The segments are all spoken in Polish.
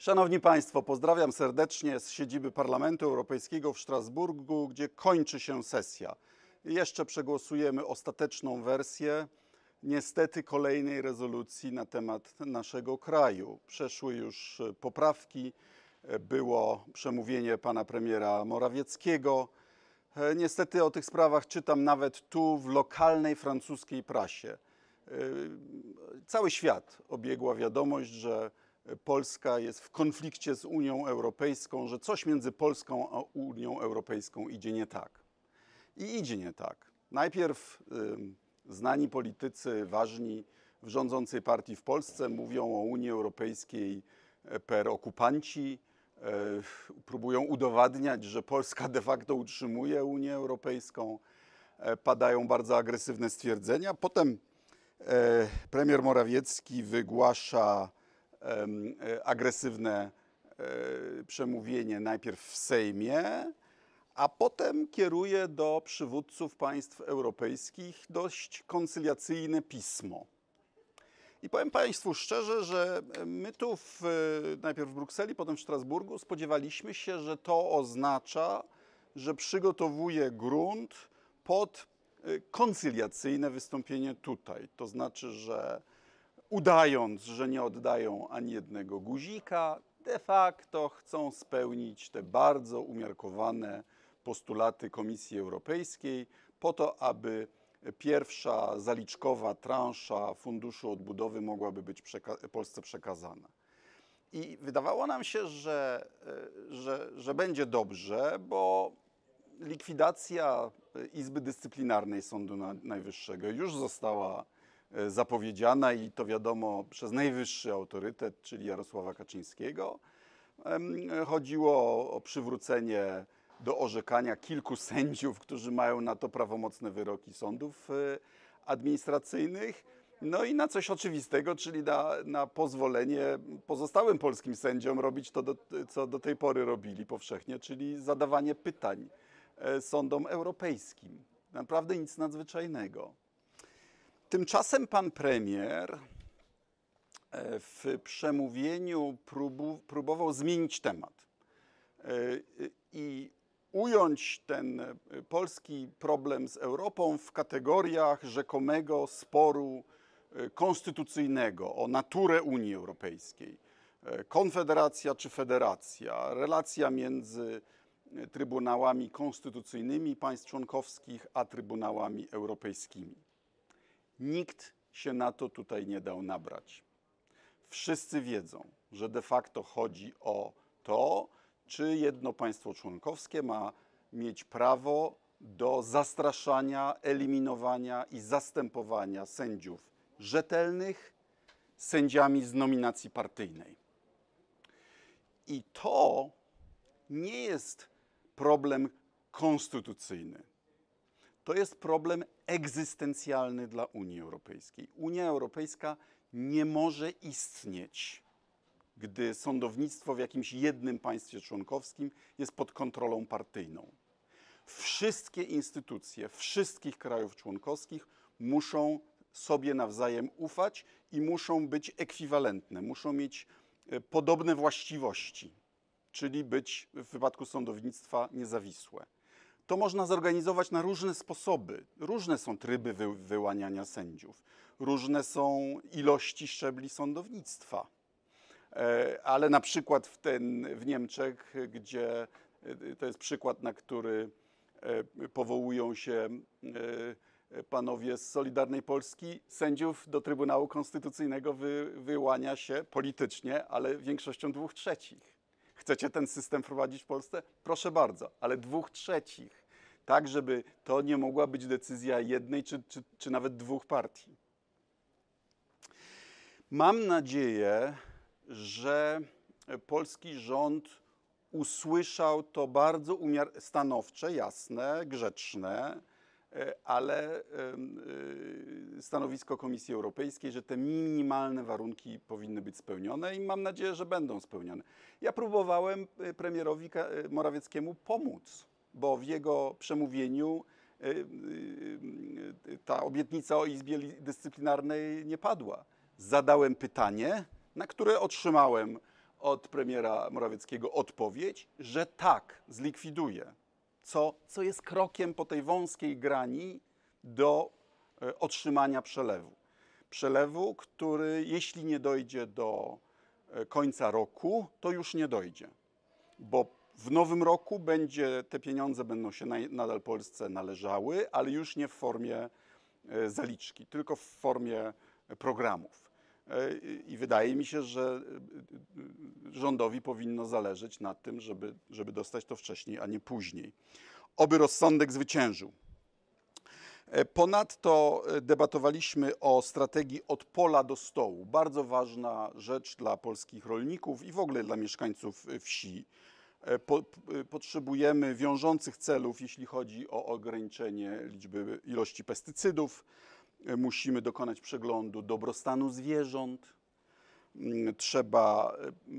Szanowni Państwo, pozdrawiam serdecznie z siedziby Parlamentu Europejskiego w Strasburgu, gdzie kończy się sesja. Jeszcze przegłosujemy ostateczną wersję niestety kolejnej rezolucji na temat naszego kraju. Przeszły już poprawki, było przemówienie pana premiera Morawieckiego. Niestety o tych sprawach czytam nawet tu w lokalnej francuskiej prasie. Cały świat obiegła wiadomość, że Polska jest w konflikcie z Unią Europejską, że coś między Polską a Unią Europejską idzie nie tak. I idzie nie tak. Najpierw y, znani politycy, ważni w rządzącej partii w Polsce mówią o Unii Europejskiej per okupanci, y, próbują udowadniać, że Polska de facto utrzymuje Unię Europejską. Y, padają bardzo agresywne stwierdzenia. Potem premier Morawiecki wygłasza E, agresywne e, przemówienie najpierw w Sejmie, a potem kieruje do przywódców państw europejskich dość koncyliacyjne pismo. I powiem Państwu szczerze, że my tu w, najpierw w Brukseli, potem w Strasburgu spodziewaliśmy się, że to oznacza, że przygotowuje grunt pod e, koncyliacyjne wystąpienie tutaj. To znaczy, że udając, że nie oddają ani jednego guzika, de facto chcą spełnić te bardzo umiarkowane postulaty Komisji Europejskiej po to, aby pierwsza zaliczkowa transza Funduszu Odbudowy mogłaby być przeka Polsce przekazana. I wydawało nam się, że, że, że będzie dobrze, bo likwidacja Izby Dyscyplinarnej Sądu Najwyższego już została E, zapowiedziana i to wiadomo przez najwyższy autorytet, czyli Jarosława Kaczyńskiego. Chodziło o przywrócenie do orzekania kilku sędziów, którzy mają na to prawomocne wyroki sądów e, administracyjnych. No i na coś oczywistego, czyli na, na pozwolenie pozostałym polskim sędziom robić to, do, co do tej pory robili powszechnie, czyli zadawanie pytań e, sądom europejskim. Naprawdę nic nadzwyczajnego. Tymczasem pan premier e, w przemówieniu próbował zmienić temat e, i ująć ten e, polski problem z Europą w kategoriach rzekomego sporu konstytucyjnego o naturę Unii Europejskiej. Konfederacja czy federacja, relacja między trybunałami konstytucyjnymi państw członkowskich a trybunałami europejskimi. Nikt się na to tutaj nie dał nabrać. Wszyscy wiedzą, że de facto chodzi o to, czy jedno państwo członkowskie ma mieć prawo do zastraszania, eliminowania i zastępowania sędziów rzetelnych sędziami z nominacji partyjnej. I to nie jest problem konstytucyjny. To jest problem egzystencjalny dla Unii Europejskiej. Unia Europejska nie może istnieć, gdy sądownictwo w jakimś jednym państwie członkowskim jest pod kontrolą partyjną. Wszystkie instytucje wszystkich krajów członkowskich muszą sobie nawzajem ufać i muszą być ekwiwalentne, muszą mieć e, podobne właściwości, czyli być w wypadku sądownictwa niezawisłe to można zorganizować na różne sposoby. Różne są tryby wy wyłaniania sędziów, różne są ilości szczebli sądownictwa. E, ale na przykład w, ten, w Niemczech, gdzie e, to jest przykład, na który e, powołują się panowie z Solidarnej Polski, sędziów do Trybunału Konstytucyjnego wy, wyłania się politycznie, ale większością dwóch trzecich. Chcecie ten system wprowadzić w Polsce? Proszę bardzo, ale dwóch trzecich. Tak, żeby to nie mogła być decyzja jednej czy, czy, czy nawet dwóch partii. Mam nadzieję, że polski rząd usłyszał to bardzo stanowcze, jasne, grzeczne, e, ale e, stanowisko Komisji Europejskiej, że te minimalne warunki powinny być spełnione i mam nadzieję, że będą spełnione. Ja próbowałem e, premierowi Morawieckiemu pomóc, bo w jego przemówieniu ta obietnica o Izbie Dyscyplinarnej nie padła. Zadałem pytanie, na które otrzymałem od premiera Morawieckiego odpowiedź, że tak, zlikwiduje. Co, co jest krokiem po tej wąskiej grani do e, otrzymania przelewu. Przelewu, który jeśli nie dojdzie do e, końca roku, to już nie dojdzie. Bo w nowym roku będzie, te pieniądze będą się nadal Polsce należały, ale już nie w formie e, zaliczki, tylko w formie programów. E, I wydaje mi się, że e, rządowi powinno zależeć na tym, żeby, żeby dostać to wcześniej, a nie później. Oby rozsądek zwyciężył. Ponadto debatowaliśmy o strategii od pola do stołu. Bardzo ważna rzecz dla polskich rolników i w ogóle dla mieszkańców wsi. E, po, e, potrzebujemy wiążących celów, jeśli chodzi o ograniczenie liczby ilości pestycydów. E, musimy dokonać przeglądu dobrostanu zwierząt. Mm, trzeba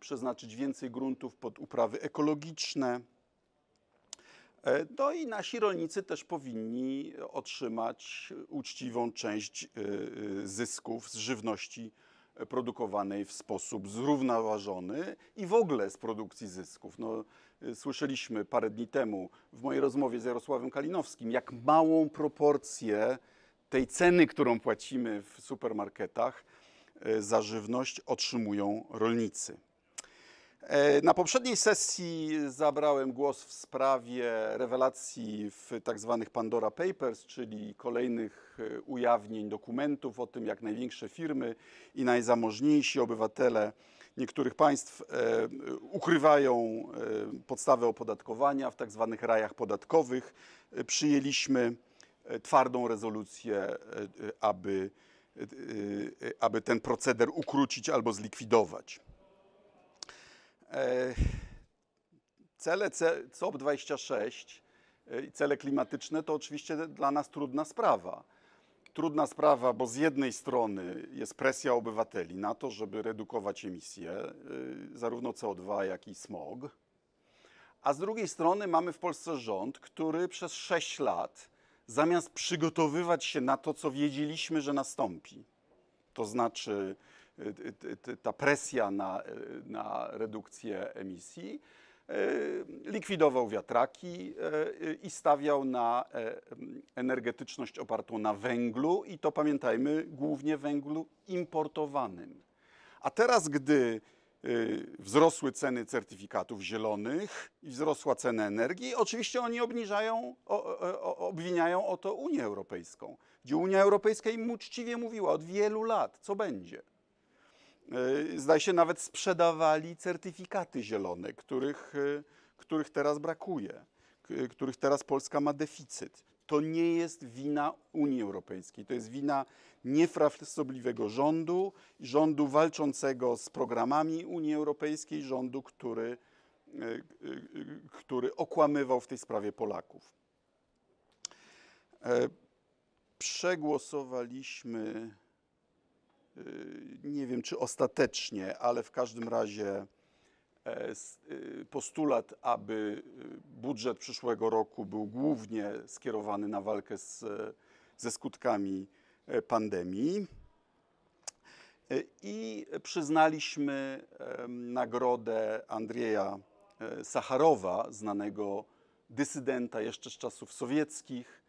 przeznaczyć więcej gruntów pod uprawy ekologiczne. No i nasi rolnicy też powinni otrzymać uczciwą część zysków z żywności produkowanej w sposób zrównoważony i w ogóle z produkcji zysków. No, y, słyszeliśmy parę dni temu w mojej rozmowie z Jarosławem Kalinowskim, jak małą proporcję tej ceny, którą płacimy w supermarketach y, za żywność, otrzymują rolnicy. E, na poprzedniej sesji zabrałem głos w sprawie rewelacji w tak zwanych Pandora Papers, czyli kolejnych e, ujawnień dokumentów o tym, jak największe firmy i najzamożniejsi obywatele niektórych państw e, ukrywają podstawę opodatkowania w tak zwanych rajach podatkowych. Przyjęliśmy twardą rezolucję, aby, aby ten proceder ukrócić albo zlikwidować. E, cele COP26 e, i cele klimatyczne to oczywiście dla nas trudna sprawa. Trudna sprawa, bo z jednej strony jest presja obywateli na to, żeby redukować emisje, e, zarówno CO2, jak i smog. A z drugiej strony mamy w Polsce rząd, który przez 6 lat, zamiast przygotowywać się na to, co wiedzieliśmy, że nastąpi, to znaczy ta presja na, na redukcję emisji, e, likwidował wiatraki e, i stawiał na e, energetyczność opartą na węglu i to pamiętajmy, głównie węglu importowanym. A teraz, gdy wzrosły ceny certyfikatów zielonych i wzrosła cena energii, oczywiście oni obniżają, obwiniają o to Unię Europejską, gdzie Unia Europejska im uczciwie mówiła od wielu lat, co będzie. E, zdaje się, nawet sprzedawali certyfikaty zielone, których, e, których teraz brakuje, których teraz Polska ma deficyt. To nie jest wina Unii Europejskiej, to jest wina niefrasobliwego rządu, rządu walczącego z programami Unii Europejskiej, rządu, który, e, który okłamywał w tej sprawie Polaków. Przegłosowaliśmy nie wiem czy ostatecznie, ale w każdym razie e, y, postulat, aby y, budżet przyszłego roku był głównie skierowany na walkę z, ze skutkami e, pandemii. E, I przyznaliśmy nagrodę Andrzeja Sacharowa, znanego dysydenta jeszcze z czasów sowieckich,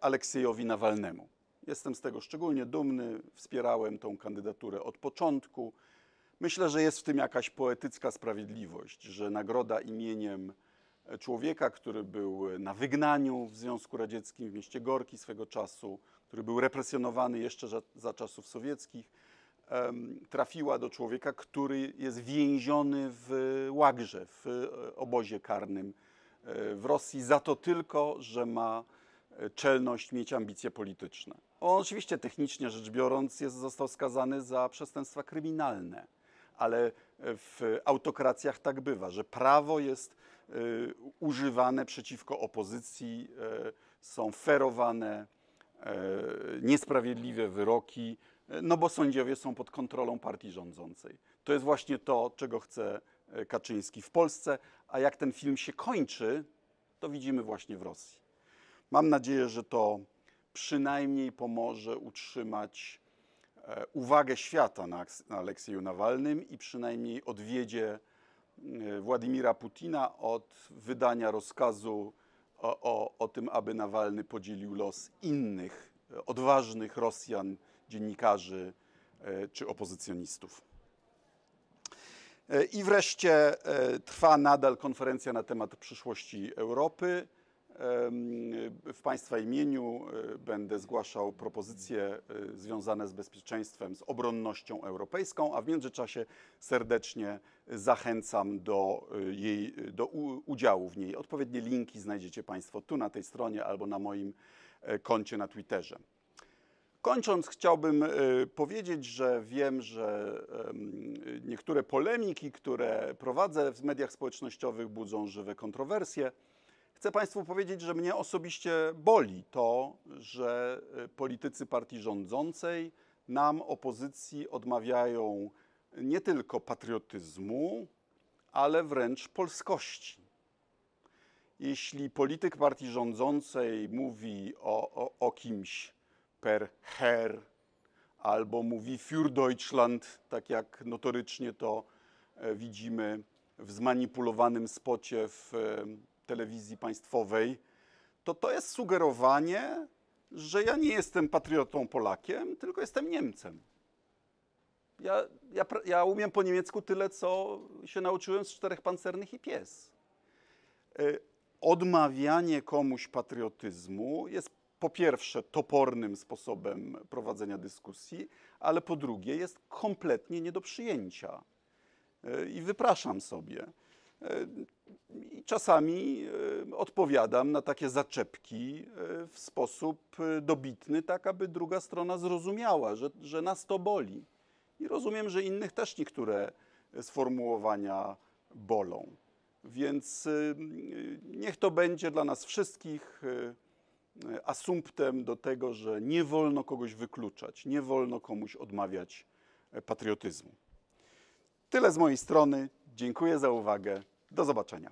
Aleksiejowi Nawalnemu. Jestem z tego szczególnie dumny, wspierałem tą kandydaturę od początku. Myślę, że jest w tym jakaś poetycka sprawiedliwość, że nagroda imieniem człowieka, który był na wygnaniu w Związku Radzieckim w mieście Gorki swego czasu, który był represjonowany jeszcze za, za czasów sowieckich, trafiła do człowieka, który jest więziony w łagrze, w obozie karnym e, w Rosji za to tylko, że ma czelność mieć ambicje polityczne. On oczywiście technicznie rzecz biorąc jest, został skazany za przestępstwa kryminalne, ale w autokracjach tak bywa, że prawo jest y, używane przeciwko opozycji, y, są ferowane y, niesprawiedliwe wyroki, no bo sędziowie są pod kontrolą partii rządzącej. To jest właśnie to, czego chce Kaczyński w Polsce, a jak ten film się kończy, to widzimy właśnie w Rosji. Mam nadzieję, że to przynajmniej pomoże utrzymać e, uwagę świata na, Aleksieju Nawalnym i przynajmniej odwiedzie e, Władimira Putina od wydania rozkazu o, o, o tym, aby Nawalny podzielił los innych e, odważnych Rosjan, dziennikarzy czy opozycjonistów. I wreszcie trwa nadal konferencja na temat przyszłości Europy. W Państwa imieniu e, będę zgłaszał propozycje e, związane z bezpieczeństwem, z obronnością europejską, a w międzyczasie serdecznie zachęcam do e, jej do udziału w niej. Odpowiednie linki znajdziecie Państwo tu na tej stronie albo na moim koncie na Twitterze. Kończąc, chciałbym powiedzieć, że wiem, że niektóre polemiki, które prowadzę w mediach społecznościowych, budzą żywe kontrowersje. Chcę Państwu powiedzieć, że mnie osobiście boli to, że y, politycy partii rządzącej nam, opozycji, odmawiają nie tylko patriotyzmu, ale wręcz polskości. Jeśli polityk partii rządzącej mówi o, o, o kimś per Herr albo mówi für Deutschland, tak jak notorycznie to e, widzimy w zmanipulowanym spocie w telewizji państwowej, to to jest sugerowanie, że ja nie jestem patriotą Polakiem, tylko jestem Niemcem. Ja, ja, ja umiem po niemiecku tyle, co się nauczyłem z czterech pancernych i pies. E, odmawianie komuś patriotyzmu jest po pierwsze topornym sposobem prowadzenia dyskusji, ale po drugie jest kompletnie nie do przyjęcia. E, I wypraszam sobie. E, I czasami e, odpowiadam na takie zaczepki e, w sposób dobitny, tak aby druga strona zrozumiała, że, że nas to boli. I rozumiem, że innych też niektóre sformułowania bolą. Więc niech to będzie dla nas wszystkich asumptem do tego, że nie wolno kogoś wykluczać, nie wolno komuś odmawiać patriotyzmu. Tyle z mojej strony. Dziękuję za uwagę. Do zobaczenia.